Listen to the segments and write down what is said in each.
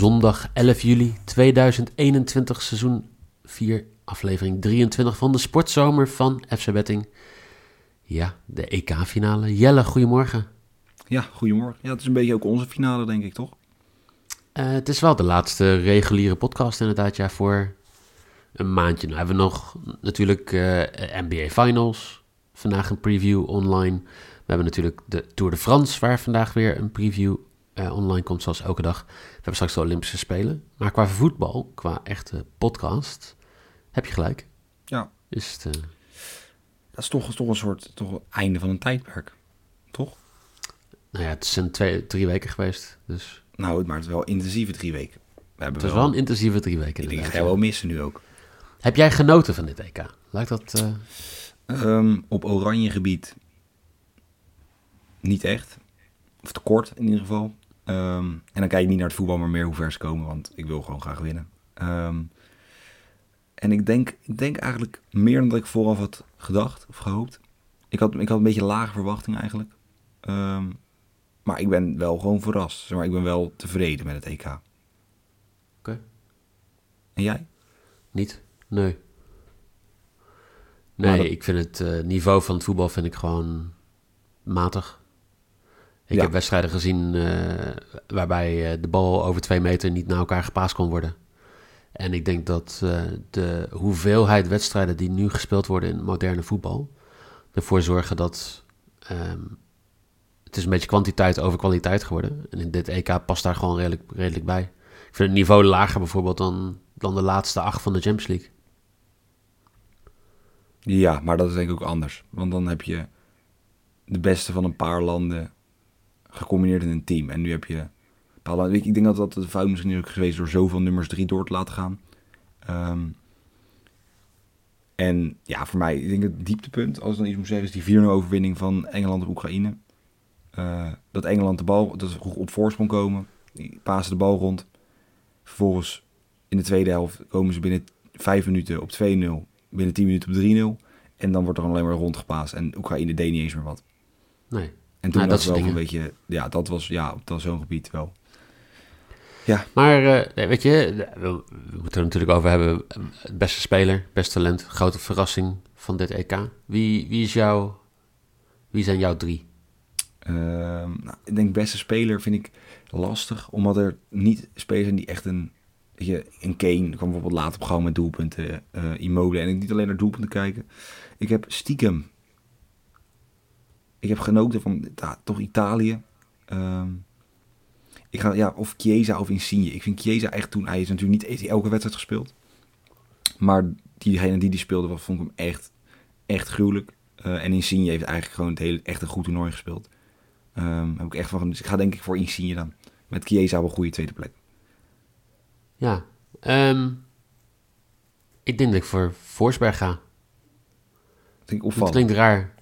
Zondag 11 juli 2021, seizoen 4, aflevering 23 van de sportzomer van FC Betting. Ja, de EK-finale. Jelle, goedemorgen. Ja, goedemorgen. Ja, het is een beetje ook onze finale, denk ik, toch? Uh, het is wel de laatste reguliere podcast inderdaad, ja, voor een maandje. Nou hebben we nog natuurlijk uh, NBA Finals, vandaag een preview online. We hebben natuurlijk de Tour de France, waar vandaag weer een preview uh, online komt, zoals elke dag. We hebben straks de Olympische Spelen. Maar qua voetbal, qua echte podcast, heb je gelijk. Ja. Is het, uh... Dat is toch, toch een soort toch een einde van een tijdperk, toch? Nou ja, het zijn twee, drie weken geweest, dus... Nou, maar het is wel intensieve drie weken. We hebben het is wel, een intensieve drie weken. Ik denk, ga je wel missen nu ook. Heb jij genoten van dit EK? Lijkt dat... Uh... Um, op oranje gebied niet echt. Of tekort in ieder geval. Um, en dan kijk ik niet naar het voetbal, maar meer hoe ver ze komen, want ik wil gewoon graag winnen. Um, en ik denk, ik denk eigenlijk meer dan dat ik vooraf had gedacht of gehoopt. Ik had, ik had een beetje lage verwachting eigenlijk. Um, maar ik ben wel gewoon verrast. Zeg maar ik ben wel tevreden met het EK. Oké. Okay. En jij? Niet? Nee. Nee, dat... ik vind het uh, niveau van het voetbal vind ik gewoon matig. Ik ja. heb wedstrijden gezien uh, waarbij uh, de bal over twee meter niet naar elkaar gepaast kon worden. En ik denk dat uh, de hoeveelheid wedstrijden die nu gespeeld worden in moderne voetbal ervoor zorgen dat um, het is een beetje kwantiteit over kwaliteit geworden. En in dit EK past daar gewoon redelijk, redelijk bij. Ik vind het niveau lager bijvoorbeeld dan, dan de laatste acht van de Champions League. Ja, maar dat is denk ik ook anders. Want dan heb je de beste van een paar landen gecombineerd in een team. En nu heb je. Ik denk dat dat de fout misschien ook geweest door zoveel nummers drie door te laten gaan. Um, en ja, voor mij, ik denk het dieptepunt, als ik dan iets moet zeggen, is die 4-0 overwinning van Engeland op Oekraïne. Uh, dat Engeland de bal, dat ze op voorsprong komen. Die pasen de bal rond. Vervolgens in de tweede helft komen ze binnen 5 minuten op 2-0. Binnen 10 minuten op 3-0. En dan wordt er alleen maar rondgepaast. En Oekraïne deed niet eens meer wat. Nee. En toen nou, was dat wel een beetje... Ja, dat was ja, op zo'n gebied wel. Ja. Maar uh, weet je, we, we moeten er natuurlijk over hebben. Beste speler, beste talent, grote verrassing van dit EK. Wie, wie, is jouw, wie zijn jouw drie? Uh, nou, ik denk beste speler vind ik lastig, omdat er niet spelers zijn die echt een... Je, een Kane kwam bijvoorbeeld later op gewoon met doelpunten, uh, Immobile. En ik niet alleen naar doelpunten kijken. Ik heb stiekem... Ik heb genoten van ja, toch Italië. Um, ik ga, ja, of Chiesa of Insigne. Ik vind Chiesa echt toen... Hij is natuurlijk niet elke wedstrijd gespeeld. Maar diegene die die speelde, was, vond ik hem echt, echt gruwelijk. Uh, en Insigne heeft eigenlijk gewoon het hele, echt een goed toernooi gespeeld. Um, heb ik echt van, dus ik ga denk ik voor Insigne dan. Met Chiesa wel een goede tweede plek. Ja, um, ik denk dat ik voor Forsberg ga. Dat, dat klinkt raar.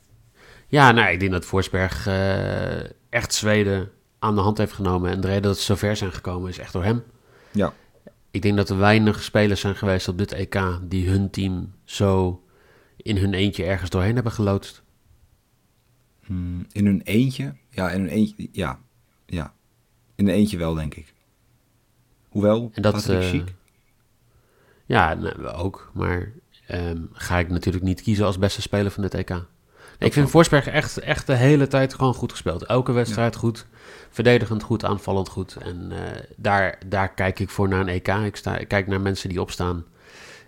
Ja, nou, ik denk dat Forsberg uh, echt Zweden aan de hand heeft genomen. En de reden dat ze zover zijn gekomen is echt door hem. Ja. Ik denk dat er weinig spelers zijn geweest op dit EK die hun team zo in hun eentje ergens doorheen hebben geloodst. Hmm, in hun eentje? Ja, in hun eentje, ja. ja. In een eentje wel, denk ik. Hoewel, en dat, uh, chic. Ja, nou, ook. Maar um, ga ik natuurlijk niet kiezen als beste speler van dit EK. Ik vind Forsberg echt, echt de hele tijd gewoon goed gespeeld. Elke wedstrijd ja. goed. Verdedigend goed, aanvallend goed. En uh, daar, daar kijk ik voor naar een EK. Ik, sta, ik kijk naar mensen die opstaan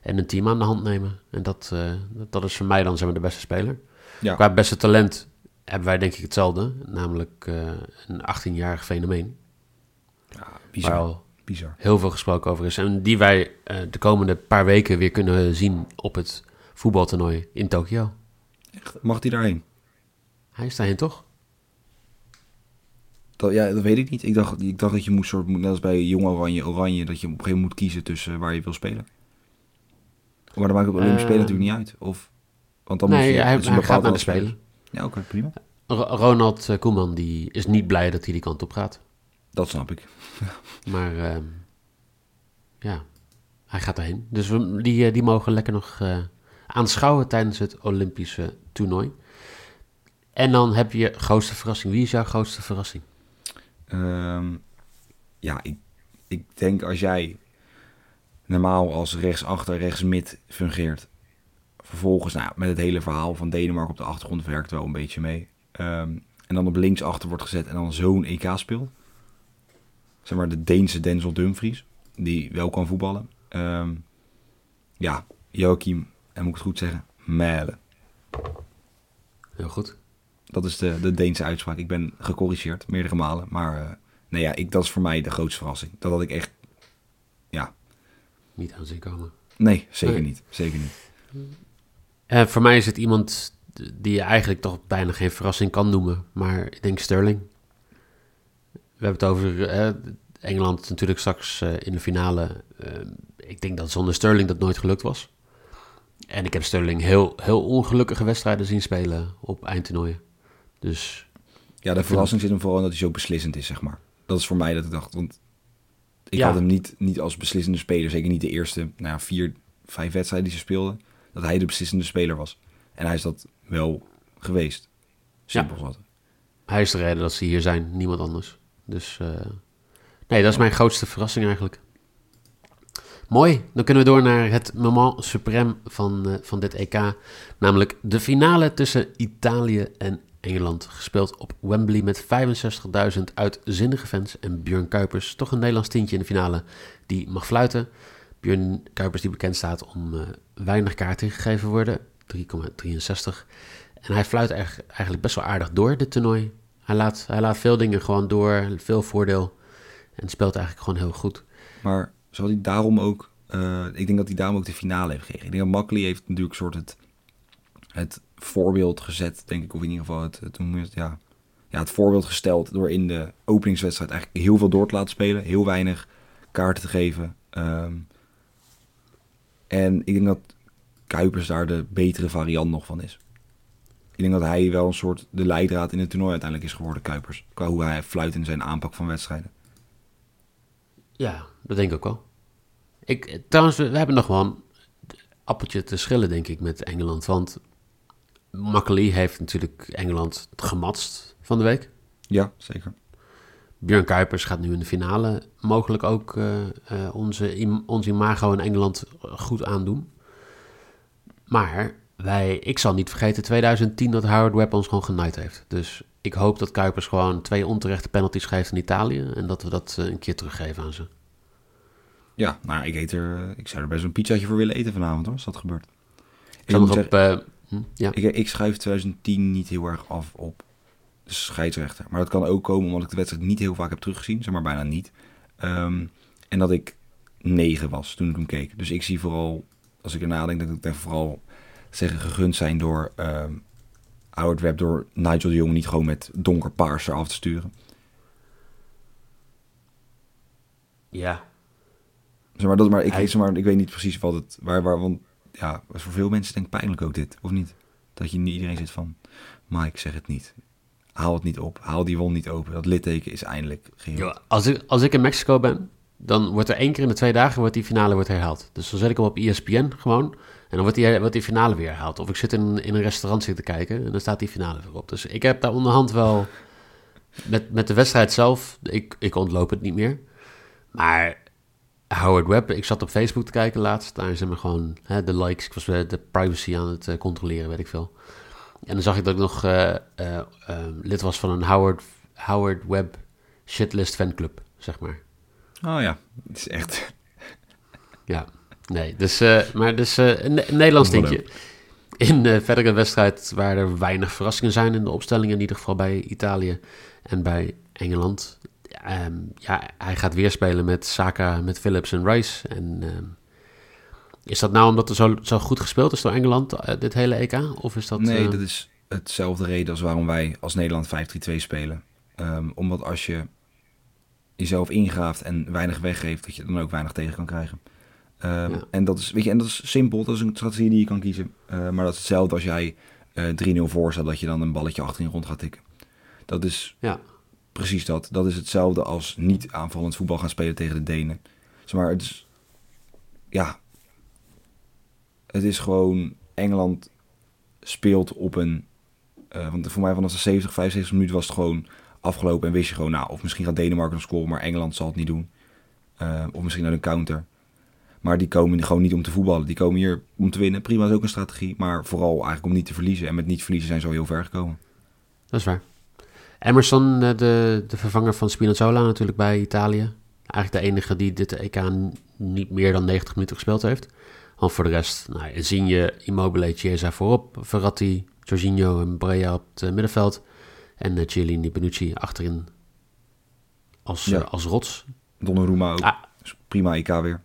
en een team aan de hand nemen. En dat, uh, dat is voor mij dan zeg maar, de beste speler. Ja. Qua beste talent hebben wij denk ik hetzelfde. Namelijk uh, een 18-jarig fenomeen. Ja, bizar. Waar al bizar. heel veel gesproken over is. En die wij de komende paar weken weer kunnen zien op het voetbaltoernooi in Tokio. Echt? Mag hij daarheen? Hij is daarheen, toch? Dat, ja, dat weet ik niet. Ik dacht, ik dacht dat je moest soort, net als bij Jong Oranje, Oranje, dat je op een gegeven moment moet kiezen tussen waar je wil spelen. Maar dan maakt het op Olympische Spelen Eh, natuurlijk niet uit. Of, want dan nee, moet je, hij, hij bepaald gaat naar de Spelen. Ja, oké, prima. Ro- Ronald eh, Koeman die is niet blij dat hij die kant op gaat. Dat snap ik. Maar ehm, ja, hij gaat daarheen. Dus we, die, eh, die mogen lekker nog eh, aanschouwen tijdens het Olympische toernooi. En dan heb je grootste verrassing. Wie is jouw grootste verrassing? Ehm, ja, ik, ik denk als jij normaal als rechtsachter, rechtsmid fungeert. Vervolgens, nou, met het hele verhaal van Denemarken op de achtergrond werkt wel een beetje mee. Ehm, en dan op linksachter wordt gezet en dan zo'n EK speelt. Zeg maar de Deense Denzel Dumfries, die wel kan voetballen. Ehm, ja, Joachim, en moet ik het goed zeggen, Melle. Heel goed. Dat is de, de Deense uitspraak. Ik ben gecorrigeerd meerdere malen. Maar eh, nee, ja, ik, dat is voor mij de grootste verrassing. Dat had ik echt... Ja, Niet aan zien komen. nee, zeker Nee. niet. Zeker niet. Eh, voor mij is het iemand die je eigenlijk toch bijna geen verrassing kan noemen. Maar ik denk Sterling. We hebben het over eh, Engeland natuurlijk straks in de finale. Ik denk dat zonder Sterling dat nooit gelukt was. En ik heb Sterling heel, heel ongelukkige wedstrijden zien spelen op eindtoernooien. Dus Ja, de verrassing zit hem vooral in dat hij zo beslissend is, zeg maar. Dat is voor mij dat ik dacht, want ik Ja. had hem niet, niet als beslissende speler. Zeker niet de eerste nou ja, vier, vijf wedstrijden die ze speelden. Dat hij de beslissende speler was. En hij is dat wel geweest. Simpel zat. hij is de reden dat ze hier zijn, niemand anders. Dus eh, nee, dat is mijn grootste verrassing eigenlijk. Mooi, dan kunnen we door naar het moment suprême van, eh, van dit EK. Namelijk de finale tussen Italië en Engeland. Gespeeld op Wembley met 65.000 uitzinnige fans. En Björn Kuipers, toch een Nederlands tientje in de finale, die mag fluiten. Björn Kuipers die bekend staat om eh, weinig kaarten gegeven worden. 3,63. En hij fluit eigenlijk best wel aardig door dit toernooi. Hij laat, hij laat veel dingen gewoon door, veel voordeel. En speelt eigenlijk gewoon heel goed. Maar zal hij daarom ook... eh, ik denk dat hij daarom ook de finale heeft gekregen. Ik denk dat Makkely heeft natuurlijk soort het, het voorbeeld gezet, denk ik. Of in ieder geval het, het, het, ja, ja, het voorbeeld gesteld door in de openingswedstrijd eigenlijk heel veel door te laten spelen. Heel weinig kaarten te geven. Ehm, en ik denk dat Kuipers daar de betere variant nog van is. Ik denk dat hij wel een soort de leidraad in het toernooi uiteindelijk is geworden, Kuipers. Qua hoe hij fluit in zijn aanpak van wedstrijden. Ja, dat denk ik ook wel. Ik, eh, trouwens, we, we hebben nog wel een appeltje te schillen, denk ik, met Engeland. Want Makkely heeft natuurlijk Engeland gematst van de week. Ja, zeker. Björn Kuipers gaat nu in de finale mogelijk ook eh, eh, onze, im- ons imago in Engeland goed aandoen. Maar wij, ik zal niet vergeten 2010 dat Howard Webb ons gewoon genaaid heeft. Dus ik hoop dat Kuipers gewoon twee onterechte penalties geeft in Italië. En dat we dat eh, een keer teruggeven aan ze. Ja, nou, ik, eet er, eh, ik zou er best een pizzaatje voor willen eten vanavond hoor, als dat gebeurt. Ik, nog op... zeggen, eh, hm, ja. ik, ik schuif 2010 niet heel erg af op de scheidsrechter. Maar dat kan ook komen omdat ik de wedstrijd niet heel vaak heb teruggezien, zeg maar bijna niet. Ehm, en dat ik 9 was toen ik hem keek. Dus ik zie vooral, als ik erna denk, dat ik denk vooral zeggen gegund zijn door ehm Howard Webb, door Nigel de Jong niet gewoon met donkerpaars eraf te sturen. ja, Zeg maar, dat, maar, ik, Hij- zeg maar ik weet niet precies wat het... Waar, waar, want ja, is voor veel mensen denk ik pijnlijk ook dit, of niet? Dat je niet iedereen zit van... Mike, zeg het niet. Haal het niet op. Haal die wond niet open. Dat litteken is eindelijk geheel. Yo, als, ik, als ik in Mexico ben, dan wordt er één keer in de twee dagen wordt die finale wordt herhaald. Dus dan zet ik hem op ESPN gewoon. En dan wordt die, wordt die finale weer herhaald. Of ik zit in, in een restaurant zitten kijken en dan staat die finale weer op. Dus ik heb daar onderhand wel... Met, met de wedstrijd zelf, ik, ik ontloop het niet meer. Maar Howard Webb, ik zat op Facebook te kijken laatst. Daar zijn we gewoon hè, de likes, ik was de privacy aan het eh, controleren, weet ik veel. En dan zag ik dat ik nog eh, eh, lid was van een Howard, Howard Webb shitlist fanclub, zeg maar. Oh ja, het is echt... Ja, nee, dus, eh, maar dus eh, een, een Nederlands tintje. In de verdere wedstrijd waar er weinig verrassingen zijn in de opstelling, in ieder geval bij Italië en bij Engeland. Ehm, ja, hij gaat weer spelen met Saka, met Phillips en Rice. En ehm, is dat nou omdat er zo, zo goed gespeeld is door Engeland, eh, dit hele EK? Of is dat... nee, eh, dat is hetzelfde reden als waarom wij als Nederland 5-3-2 spelen. Ehm, omdat als je jezelf ingraaft en weinig weggeeft, dat je dan ook weinig tegen kan krijgen. Ehm, Ja. en, dat is, weet je, en dat is simpel, dat is een strategie die je kan kiezen. Eh, maar dat is hetzelfde als jij eh 3-0 voor staat, dat je dan een balletje achterin rond gaat tikken. Dat is Ja. precies dat. Dat is hetzelfde als niet aanvallend voetbal gaan spelen tegen de Denen. Zeg maar, het is... Ja. Het is gewoon... Engeland speelt op een... eh, want voor mij vanaf de 70, 75 minuten was het gewoon afgelopen. En wist je gewoon, nou, of misschien gaat Denemarken nog scoren, maar Engeland zal het niet doen. Eh, of misschien naar een counter. Maar die komen gewoon niet om te voetballen. Die komen hier om te winnen. Prima is ook een strategie. Maar vooral eigenlijk om niet te verliezen. En met niet verliezen zijn ze al heel ver gekomen. Dat is waar. Emerson, eh, de, de vervanger van Spinazzola natuurlijk bij Italië. Eigenlijk de enige die dit EK niet meer dan 90 minuten gespeeld heeft. Want voor de rest, nou, Insigne, Immobile, Chiesa voorop. Verratti, Jorginho en Brea op het eh, middenveld. En uh, Chiellini, Benucci achterin als, Ja. eh, als rots. Donnarumma ook. Ah, Dus prima EK weer.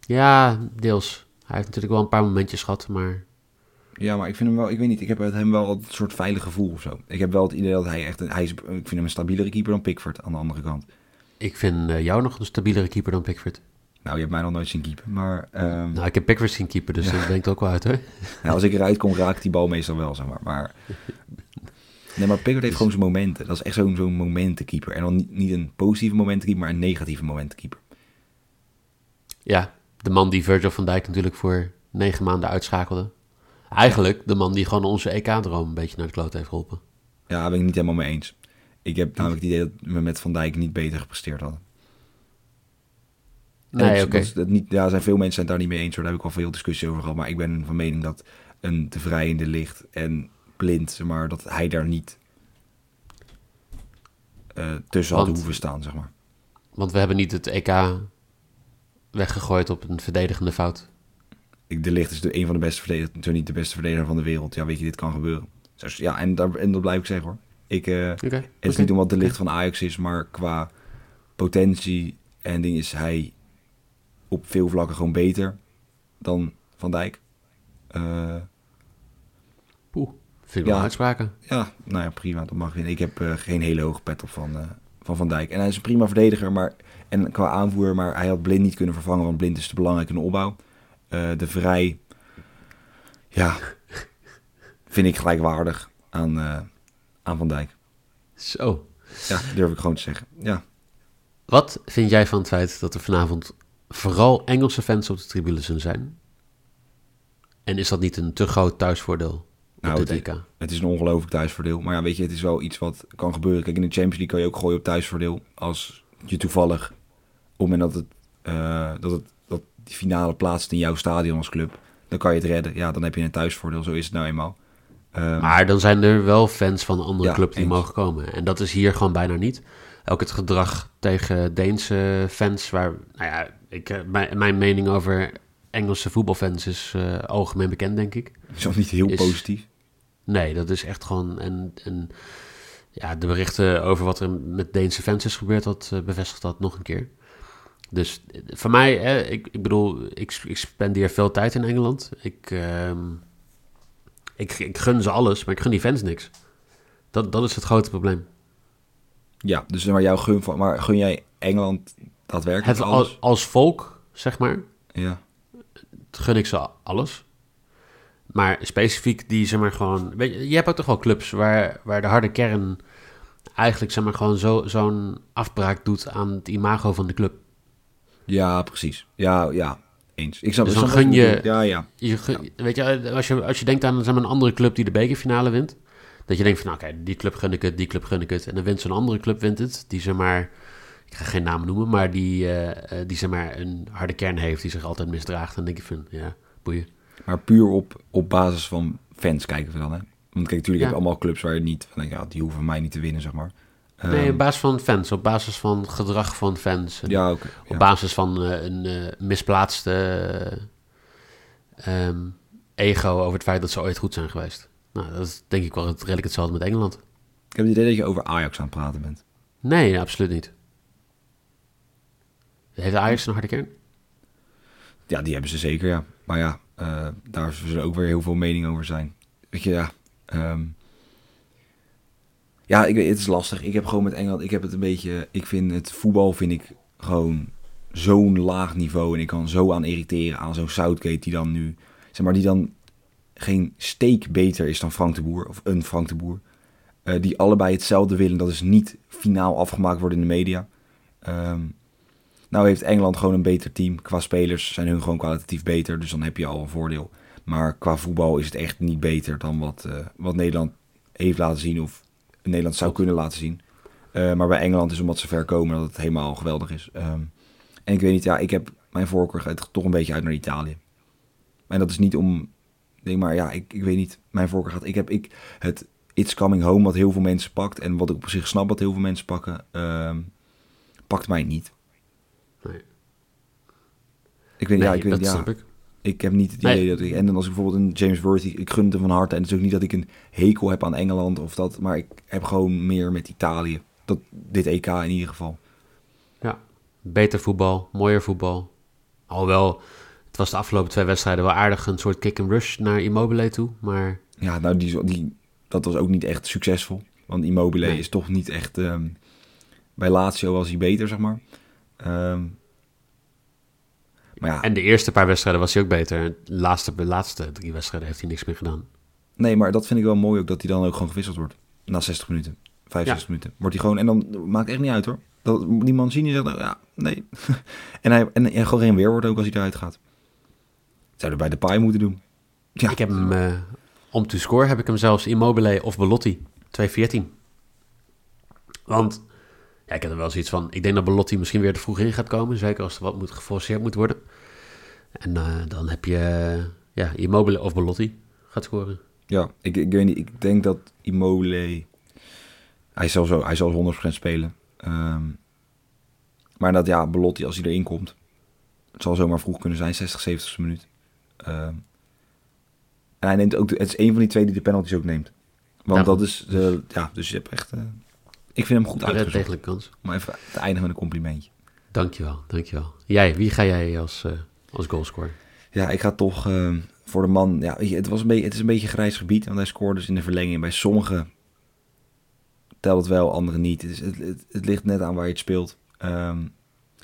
ja, deels. Hij heeft natuurlijk wel een paar momentjes gehad, maar... Ja, maar ik vind hem wel, ik weet niet, ik heb hem wel een soort veilig gevoel of zo. Ik heb wel het idee dat hij echt, een, hij is, ik vind hem een stabielere keeper dan Pickford aan de andere kant. Ik vind eh, jou nog een stabielere keeper dan Pickford. Nou, je hebt mij nog nooit zien keeper, maar ehm, Nou, ik heb Pickford zien keeper, dus Ja. dat denkt ook wel uit, hoor. nou, als ik eruit kom, raak ik die bal meestal wel, zeg maar. maar nee, maar Pickford heeft gewoon zijn momenten. Dat is echt zo'n zo'n momentenkeeper. En dan niet, niet een positieve momentenkeeper, maar een negatieve momentenkeeper. Ja, de man die Virgil van Dijk natuurlijk voor negen maanden uitschakelde. Eigenlijk de man die gewoon onze EK-droom een beetje naar de kloot heeft geholpen. Ja, daar ben ik niet helemaal mee eens. Ik heb namelijk het idee dat we met Van Dijk niet beter gepresteerd hadden. En Nee, oké. dat niet, ja, zijn veel mensen zijn het daar niet mee eens hoor. Daar heb ik al veel discussie over gehad. Maar ik ben van mening dat een te vrij in de licht en blind, zeg maar, dat hij daar niet eh, tussen had hoeven staan, zeg maar. Want we hebben niet het EK weggegooid op een verdedigende fout. Ik, de licht is de, een van de beste verdedigers, zo niet de beste verdediger van de wereld. Ja, weet je, dit kan gebeuren. Dus, ja, en, daar, en dat blijf ik zeggen hoor. Ik, eh. Het is oké. niet omdat de licht van Ajax is, maar qua potentie en ding is hij op veel vlakken gewoon beter dan Van Dijk. Eh, vind ik wel Ja. uitspraken. ja, nou ja, prima, dat mag. Ik heb eh, geen hele hoge pet op van, eh, van Van Dijk. En hij is een prima verdediger maar, en qua aanvoer, maar hij had Blind niet kunnen vervangen, want Blind is te belangrijk in de opbouw. Eh, de Vrij, ja, vind ik gelijkwaardig aan, aan Van Dijk. Zo. Ja, durf ik gewoon te zeggen. Ja, Wat vind jij van het feit dat er vanavond vooral Engelse fans op de tribune zullen zijn? En is dat niet een te groot thuisvoordeel Nou, het- EK? Het is een ongelooflijk thuisvoordeel. Maar ja, weet je, het is wel iets wat kan gebeuren. Kijk, in de Champions League kan je ook gooien op thuisvoordeel. Als je toevallig, op het moment dat, het, eh, dat, het, dat die finale plaatst in jouw stadion als club, dan kan je het redden. Ja, dan heb je een thuisvoordeel. Zo is het nou eenmaal. Eh, Maar dan zijn er wel fans van een andere Ja, club die eens. mogen komen. En dat is hier gewoon bijna niet. Ook het gedrag tegen Deense fans, waar, nou ja, ik, eh, mijn, mijn mening over Engelse voetbalfans is eh, algemeen bekend, denk ik. is nog niet heel is- positief. Nee, dat is echt gewoon. En, en ja, de berichten over wat er met Deense fans is gebeurd, dat eh, bevestigt dat nog een keer. Dus eh, voor mij, eh, ik, ik bedoel, ik, ik spendeer veel tijd in Engeland. Ik, ehm, ik, ik gun ze alles, maar ik gun die fans niks. Dat, dat is het grote probleem. Ja, dus maar jouw gun van, maar gun jij Engeland daadwerkelijk Het, alles? als, als volk, zeg maar, Ja. Gun ik ze alles. Maar specifiek die, zeg maar, gewoon... Weet je, je hebt ook toch wel clubs waar, waar de harde kern eigenlijk, zeg maar, gewoon zo, zo'n afbraak doet aan het imago van de club. ja, precies. Ja, ja, eens. Ik snap, Dus dan gun je-. Ja, ja. Je, gun- Weet je, als je, als je denkt aan zeg maar, een andere club die de bekerfinale wint, dat je denkt van, nou, oké, die club gun ik het, die club gun ik het. En dan wint zo'n andere club, wint het, die zeg maar, ik ga geen namen noemen, maar die, eh, eh, die zeg maar een harde kern heeft, die zich altijd misdraagt. Dan denk je van, ja, boeien. Maar puur op, op basis van fans kijken we dan, hè? Want kijk, natuurlijk Ja. heb je allemaal clubs waar je niet... Van, ja, die hoeven mij niet te winnen, zeg maar. Nee, Ehm, op basis van fans, op basis van gedrag van fans. En Ja, oké. Op ja. basis van eh, een misplaatste eh, ehm, ego over het feit dat ze ooit goed zijn geweest. Nou, dat is denk ik wel het, redelijk hetzelfde met Engeland. Ik heb het idee dat je over Ajax aan het praten bent. Nee, absoluut niet. Heeft Ajax een harde kern? Ja, die hebben ze zeker, ja. Maar ja, eh, daar zullen ook weer heel veel meningen over zijn. Weet je, ja, Ehm, ja, ik, het is lastig. Ik heb gewoon met Engeland, ik heb het een beetje, ik vind het voetbal vind ik gewoon zo'n laag niveau. En ik kan zo aan irriteren aan zo'n Southgate die dan nu, zeg maar, die dan geen steek beter is dan Frank de Boer, of een Frank de Boer. Eh, die allebei hetzelfde willen, dat is niet finaal afgemaakt worden in de media. Ehm, nou heeft Engeland gewoon een beter team. Qua spelers zijn hun gewoon kwalitatief beter, dus dan heb je al een voordeel. Maar qua voetbal is het echt niet beter dan wat, eh, wat Nederland heeft laten zien of Nederland zou kunnen laten zien. Eh, maar bij Engeland is omdat ze ver komen dat het helemaal geweldig is. Ehm, en ik weet niet, ja, ik heb mijn voorkeur gaat toch een beetje uit naar Italië. En dat is niet om, denk maar, ja, ik, ik weet niet, mijn voorkeur gaat, ik heb ik, het It's Coming Home wat heel veel mensen pakt en wat ik op zich snap wat heel veel mensen pakken, ehm, pakt mij niet. Nee. Ik weet, Nee, ja, ik weet, dat ja, snap ik. ik heb niet het Nee. idee dat ik... En dan als ik bijvoorbeeld een James Worthy... Ik gun het hem van harte. En het is ook niet dat ik een hekel heb aan Engeland of dat. Maar ik heb gewoon meer met Italië. Dat, dit EK in ieder geval. Ja, beter voetbal, mooier voetbal. Alhoewel, het was de afgelopen twee wedstrijden wel aardig een soort kick-and-rush naar Immobile toe. Maar Ja, nou, die, die, dat was ook niet echt succesvol. Want Immobile Nee. is toch niet echt... ehm, bij Lazio was hij beter, zeg maar. Ehm, maar ja, En de eerste paar wedstrijden was hij ook beter. De laatste, de laatste drie wedstrijden heeft hij niks meer gedaan. nee, maar dat vind ik wel mooi ook dat hij dan ook gewoon gewisseld wordt. Na 60 minuten. 65 minuten. Wordt hij gewoon... En dan maakt echt niet uit, hoor. Dat, die Mancini zegt, nou, ja, nee. en, hij, en, en gewoon geen weerwoord ook als hij eruit gaat. Zouden bij de paai moeten doen. Ja, Ik heb hem, eh, om te scoren heb ik hem zelfs Immobile of Belotti. 2-14. Want, ja, ik heb er wel zoiets van... Ik denk dat Belotti misschien weer te vroeg in gaat komen. Zeker als er wat moet, geforceerd moet worden. En eh, dan heb je, eh, ja, Immobile of Belotti gaat scoren. ja ik, ik weet niet. Ik denk dat Immobile... Hij zal, zo, hij zal 100% spelen. Ehm, maar dat ja, Belotti als hij erin komt... Het zal zomaar vroeg kunnen zijn, 60, 70 minuut. Ehm, en hij neemt ook... de- het is een van die twee die de penalties ook neemt. Want Ja. dat is... de ja, dus je hebt echt... eh, ik vind hem goed uitgezocht. degelijk kans. Om even te eindigen met een complimentje. Dankjewel, dankjewel. Jij, wie ga jij als, eh als goalscorer? Ja, ik ga toch eh, voor de man. Ja, het, was een beetje, het is een beetje een grijs gebied. Want hij scoorde dus in de verlenging. Bij sommigen telt het wel, anderen niet. Het, is, het, het, het ligt net aan waar je het speelt. Ehm,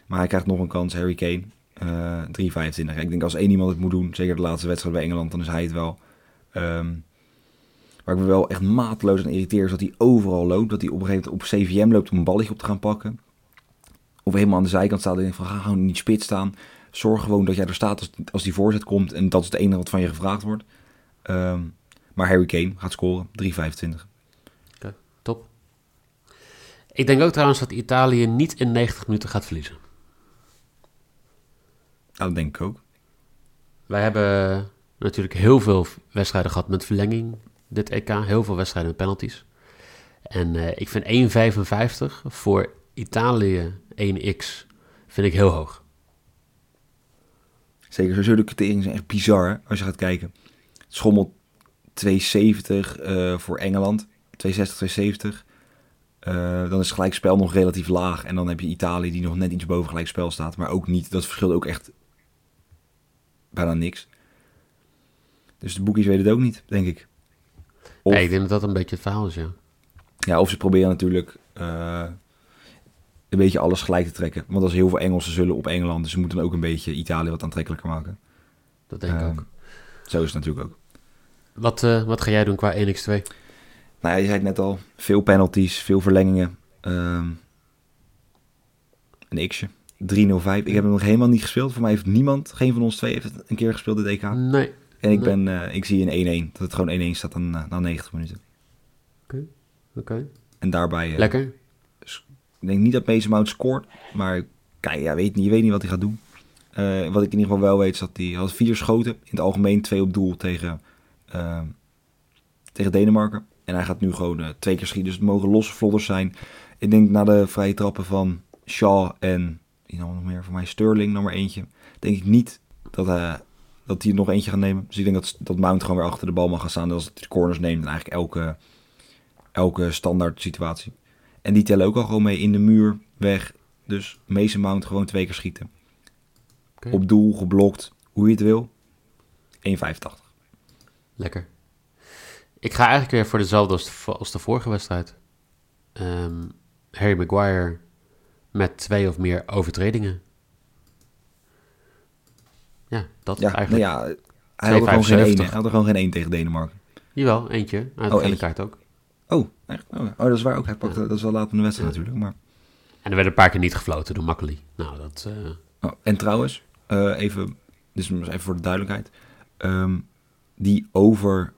maar hij krijgt nog een kans. Harry Kane. eh 3,25. Ik denk als één iemand het moet doen, zeker de laatste wedstrijd bij Engeland, dan is hij het wel. Ehm, waar ik me wel echt mateloos aan irriteer is dat hij overal loopt. Dat hij op een gegeven moment op CVM loopt om een balletje op te gaan pakken. Of helemaal aan de zijkant staat en denkt van ga gewoon niet spits staan. Zorg gewoon dat jij er staat als, als die voorzet komt. En dat is het enige wat van je gevraagd wordt. Ehm, maar Harry Kane gaat scoren. 3,25. Top. Ik denk ook trouwens dat Italië niet in 90 minuten gaat verliezen. Nou, dat denk ik ook. Wij hebben natuurlijk heel veel wedstrijden gehad met verlenging dit EK. Heel veel wedstrijden met penalties. En eh, ik vind 1,55 voor Italië 1x vind ik heel hoog. Zeker, sowieso de kwarteringen zijn echt bizar als je gaat kijken. Schommelt 2,70 eh, voor Engeland. 2,60, 2,70. Eh, dan is gelijkspel nog relatief laag. En dan heb je Italië die nog net iets boven gelijkspel staat. Maar ook niet. Dat verschilt ook echt bijna niks. Dus de boekjes weten het ook niet, denk ik. Of, Nee, ik denk dat dat een beetje het verhaal is, ja. ja, of ze proberen natuurlijk eh, een beetje alles gelijk te trekken. Want als heel veel Engelsen zullen op Engeland. Dus ze moeten ook een beetje Italië wat aantrekkelijker maken. Dat denk ik Ehm, ook. Zo is het natuurlijk ook. Wat, eh, wat ga jij doen qua 1x2? Nou ja, je zei het net al. Veel penalties, veel verlengingen. Ehm, een x'je. 305. Ik heb hem nog helemaal niet gespeeld. Voor mij heeft niemand, geen van ons twee, heeft het een keer gespeeld dit EK. Nee. En ik, ben, eh, ik zie een 1-1. Dat het gewoon 1-1 staat dan, na 90 minuten. Oké. En daarbij, eh, Lekker. ik denk niet dat Mason Mount scoort. Maar kijk, ja, weet niet, je weet niet wat hij gaat doen. Eh, wat ik in ieder geval wel weet is dat hij had vier schoten. In het algemeen twee op doel tegen, ehm, tegen Denemarken. En hij gaat nu gewoon eh, twee keer schieten. Dus het mogen losse vlodders zijn. Ik denk na de vrije trappen van Shaw en er nog meer voor mij Sterling, maar eentje. Denk ik niet dat, hij dat hij nog eentje gaat nemen. Dus ik denk dat, dat Mount gewoon weer achter de bal mag gaan staan. Als hij de corners neemt en eigenlijk elke, elke standaard situatie. En die tellen ook al gewoon mee in de muur, weg. Dus Mason Mount gewoon twee keer schieten. Op doel, geblokt, hoe je het wil. 1,85. Lekker. Ik ga eigenlijk weer voor dezelfde als de, als de vorige wedstrijd. Ehm, Harry Maguire met twee of meer overtredingen. Ja, dat Ja, eigenlijk. nou ja, hij had er gewoon geen 2,75. één. Hij had er gewoon geen één tegen Denemarken. Jawel, eentje. Uit de Oh, gele eentje. kaart ook. Oh, echt? Oh, oh, dat is waar ook. Hij pakte, dat is wel laat in de wedstrijd natuurlijk. Maar... En er werd een paar keer niet gefloten door Makkeli. Nou, dat... eh, Oh, en trouwens, eh, even, dus even voor de duidelijkheid. Ehm, die over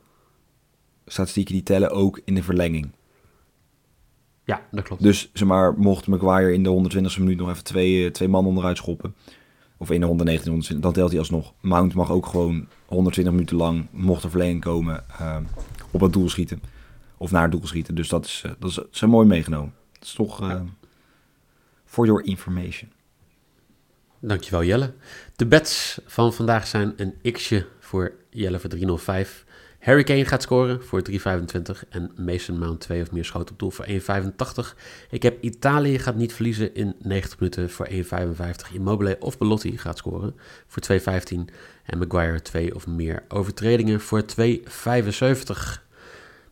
statistieken die tellen ook in de verlenging. ja, dat klopt. Dus zeg maar, mocht Maguire in de 120e minuut nog even twee, eh, twee man onderuit schoppen. Of in de 119, 120, dan telt hij alsnog. Mount mag ook gewoon 120 minuten lang, mocht er verlenging komen, ehm, op het doel schieten. Of naar het doel schieten. Dus dat is, eh, dat is, is mooi meegenomen. Dat is toch eh for your information. Dankjewel Jelle. De bets van vandaag zijn een x'je voor Jelle voor 305. Harry Kane gaat scoren voor 3,25 en Mason Mount 2 of meer schoten op doel voor 1,85. Ik heb Italië gaat niet verliezen in 90 minuten voor 1,55. Immobile of Belotti gaat scoren voor 2,15 en Maguire 2 of meer overtredingen voor 2,75.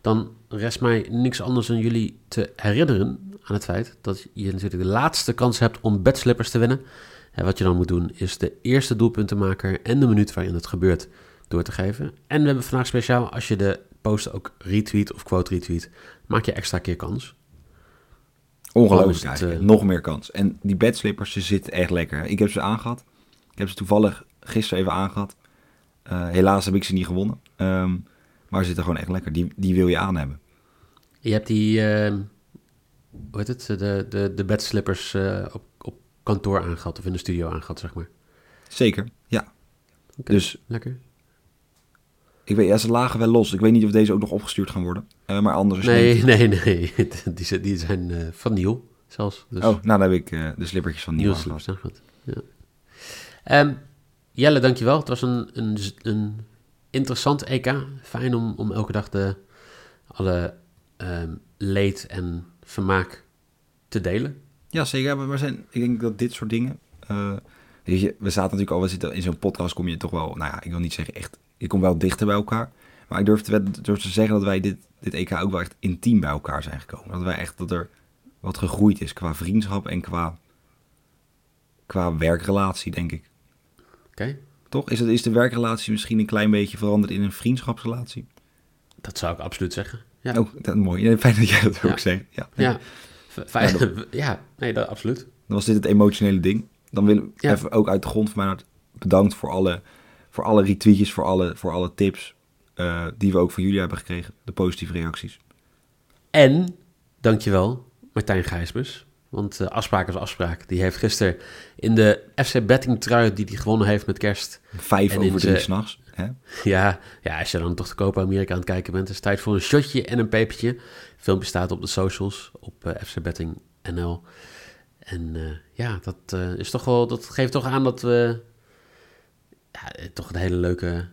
Dan rest mij niks anders dan jullie te herinneren aan het feit dat je natuurlijk de laatste kans hebt om bedslippers te winnen. En wat je dan moet doen is de eerste doelpuntenmaker en de minuut waarin het gebeurt door te geven. En we hebben vandaag speciaal, als je de post ook retweet of quote retweet, maak je extra keer kans. Ongelooflijk het, eigenlijk. eh, Nog meer kans. En die bedslippers, ze zitten echt lekker. Ik heb ze aangehad. Ik heb ze toevallig gisteren even aangehad. Eh, helaas heb ik ze niet gewonnen. Ehm, maar ze zitten gewoon echt lekker. Die, die wil je aan hebben. Je hebt die, eh, hoe heet het, de, de, de bedslippers eh, op, op kantoor aangehad of in de studio aangehad, zeg maar. Zeker, ja. Dus Lekker. Ik weet, ja, ze lagen wel los. Ik weet niet of deze ook nog opgestuurd gaan worden. Eh, maar anders is Nee, niet. nee, nee. Die, zijn- die zijn eh, van nieuw zelfs. Dus Oh, nou dan heb ik eh, de slippertjes van Nieuw nieuw slips, goed. Ja. Ehm, Jelle, dankjewel. Het was een, een, een interessant EK. Fijn om, om elke dag de, alle ehm, leed en vermaak te delen. Ja, zeker. Maar we zijn, ik denk dat dit soort dingen... weet je, we zaten natuurlijk al... We zitten, in zo'n podcast kom je toch wel... Nou ja, ik wil niet zeggen echt... Je komt wel dichter bij elkaar. Maar ik durf te, wed- durf te zeggen dat wij dit, dit EK ook wel echt intiem bij elkaar zijn gekomen. Dat wij echt... Dat er wat gegroeid is qua vriendschap en qua... Qua werkrelatie, denk ik. Oké? Toch? Is, het, is de werkrelatie misschien een klein beetje veranderd in een vriendschapsrelatie? Dat zou ik absoluut zeggen. Ja, Oh, dat mooi. Fijn dat jij dat Ja. ook zegt. Ja. ja. Fijn- Ja, ja, nee, dat, absoluut. Dan was dit het emotionele ding. Dan wil ik Ja. even ook uit de grond van mijn hart bedankt voor alle, voor alle retweetjes, voor alle, voor alle tips eh, die we ook van jullie hebben gekregen. De positieve reacties. En, dankjewel, Martijn Gijsbus. Want eh, afspraak is afspraak. Die heeft gisteren in de FC Betting trui die hij gewonnen heeft met kerst. Vijf En over drie s'nachts. Ja, ja, als je dan toch te koop Amerika aan het kijken bent, is het tijd voor een shotje en een pepertje. Het filmpje staat op de socials, op eh, FC Betting NL. En ja, dat, is toch wel, dat geeft toch aan dat we ja, eh, toch een hele leuke,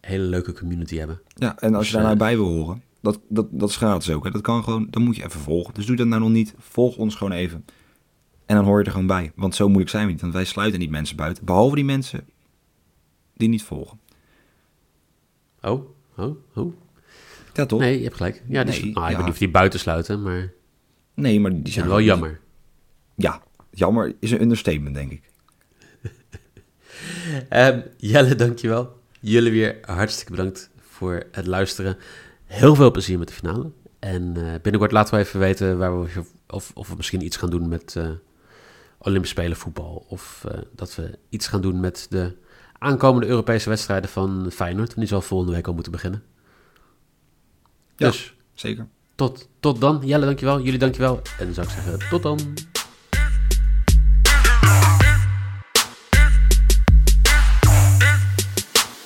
hele leuke community hebben. Ja, en als Dus, je daar nou eh, bij wil horen, dat, dat, dat is gratis ook. Hè? Dat kan gewoon, dan moet je even volgen. Dus doe dat nou nog niet. Volg ons gewoon even. En dan hoor je er gewoon bij. Want zo moeilijk zijn we niet. Want wij sluiten niet mensen buiten. Behalve die mensen die niet volgen. Oh, oh, oh. Ja, toch? Nee, je hebt gelijk. Ja, die, Nee, nou, ik ja. weet niet of die buiten sluiten, maar Nee, maar die zijn wel jammer. Ja, jammer is een understatement, denk ik. Ehm, Jelle, dankjewel. Jullie weer hartstikke bedankt voor het luisteren. Heel veel plezier met de finale. En eh, binnenkort laten we even weten waar we, of, of we misschien iets gaan doen met eh Olympische Spelen voetbal. Of eh, dat we iets gaan doen met de aankomende Europese wedstrijden van Feyenoord. Want die zal volgende week al moeten beginnen. Ja. Dus Zeker. tot, tot dan. Jelle, dankjewel. Jullie dankjewel. En dan zou ik zeggen, tot dan.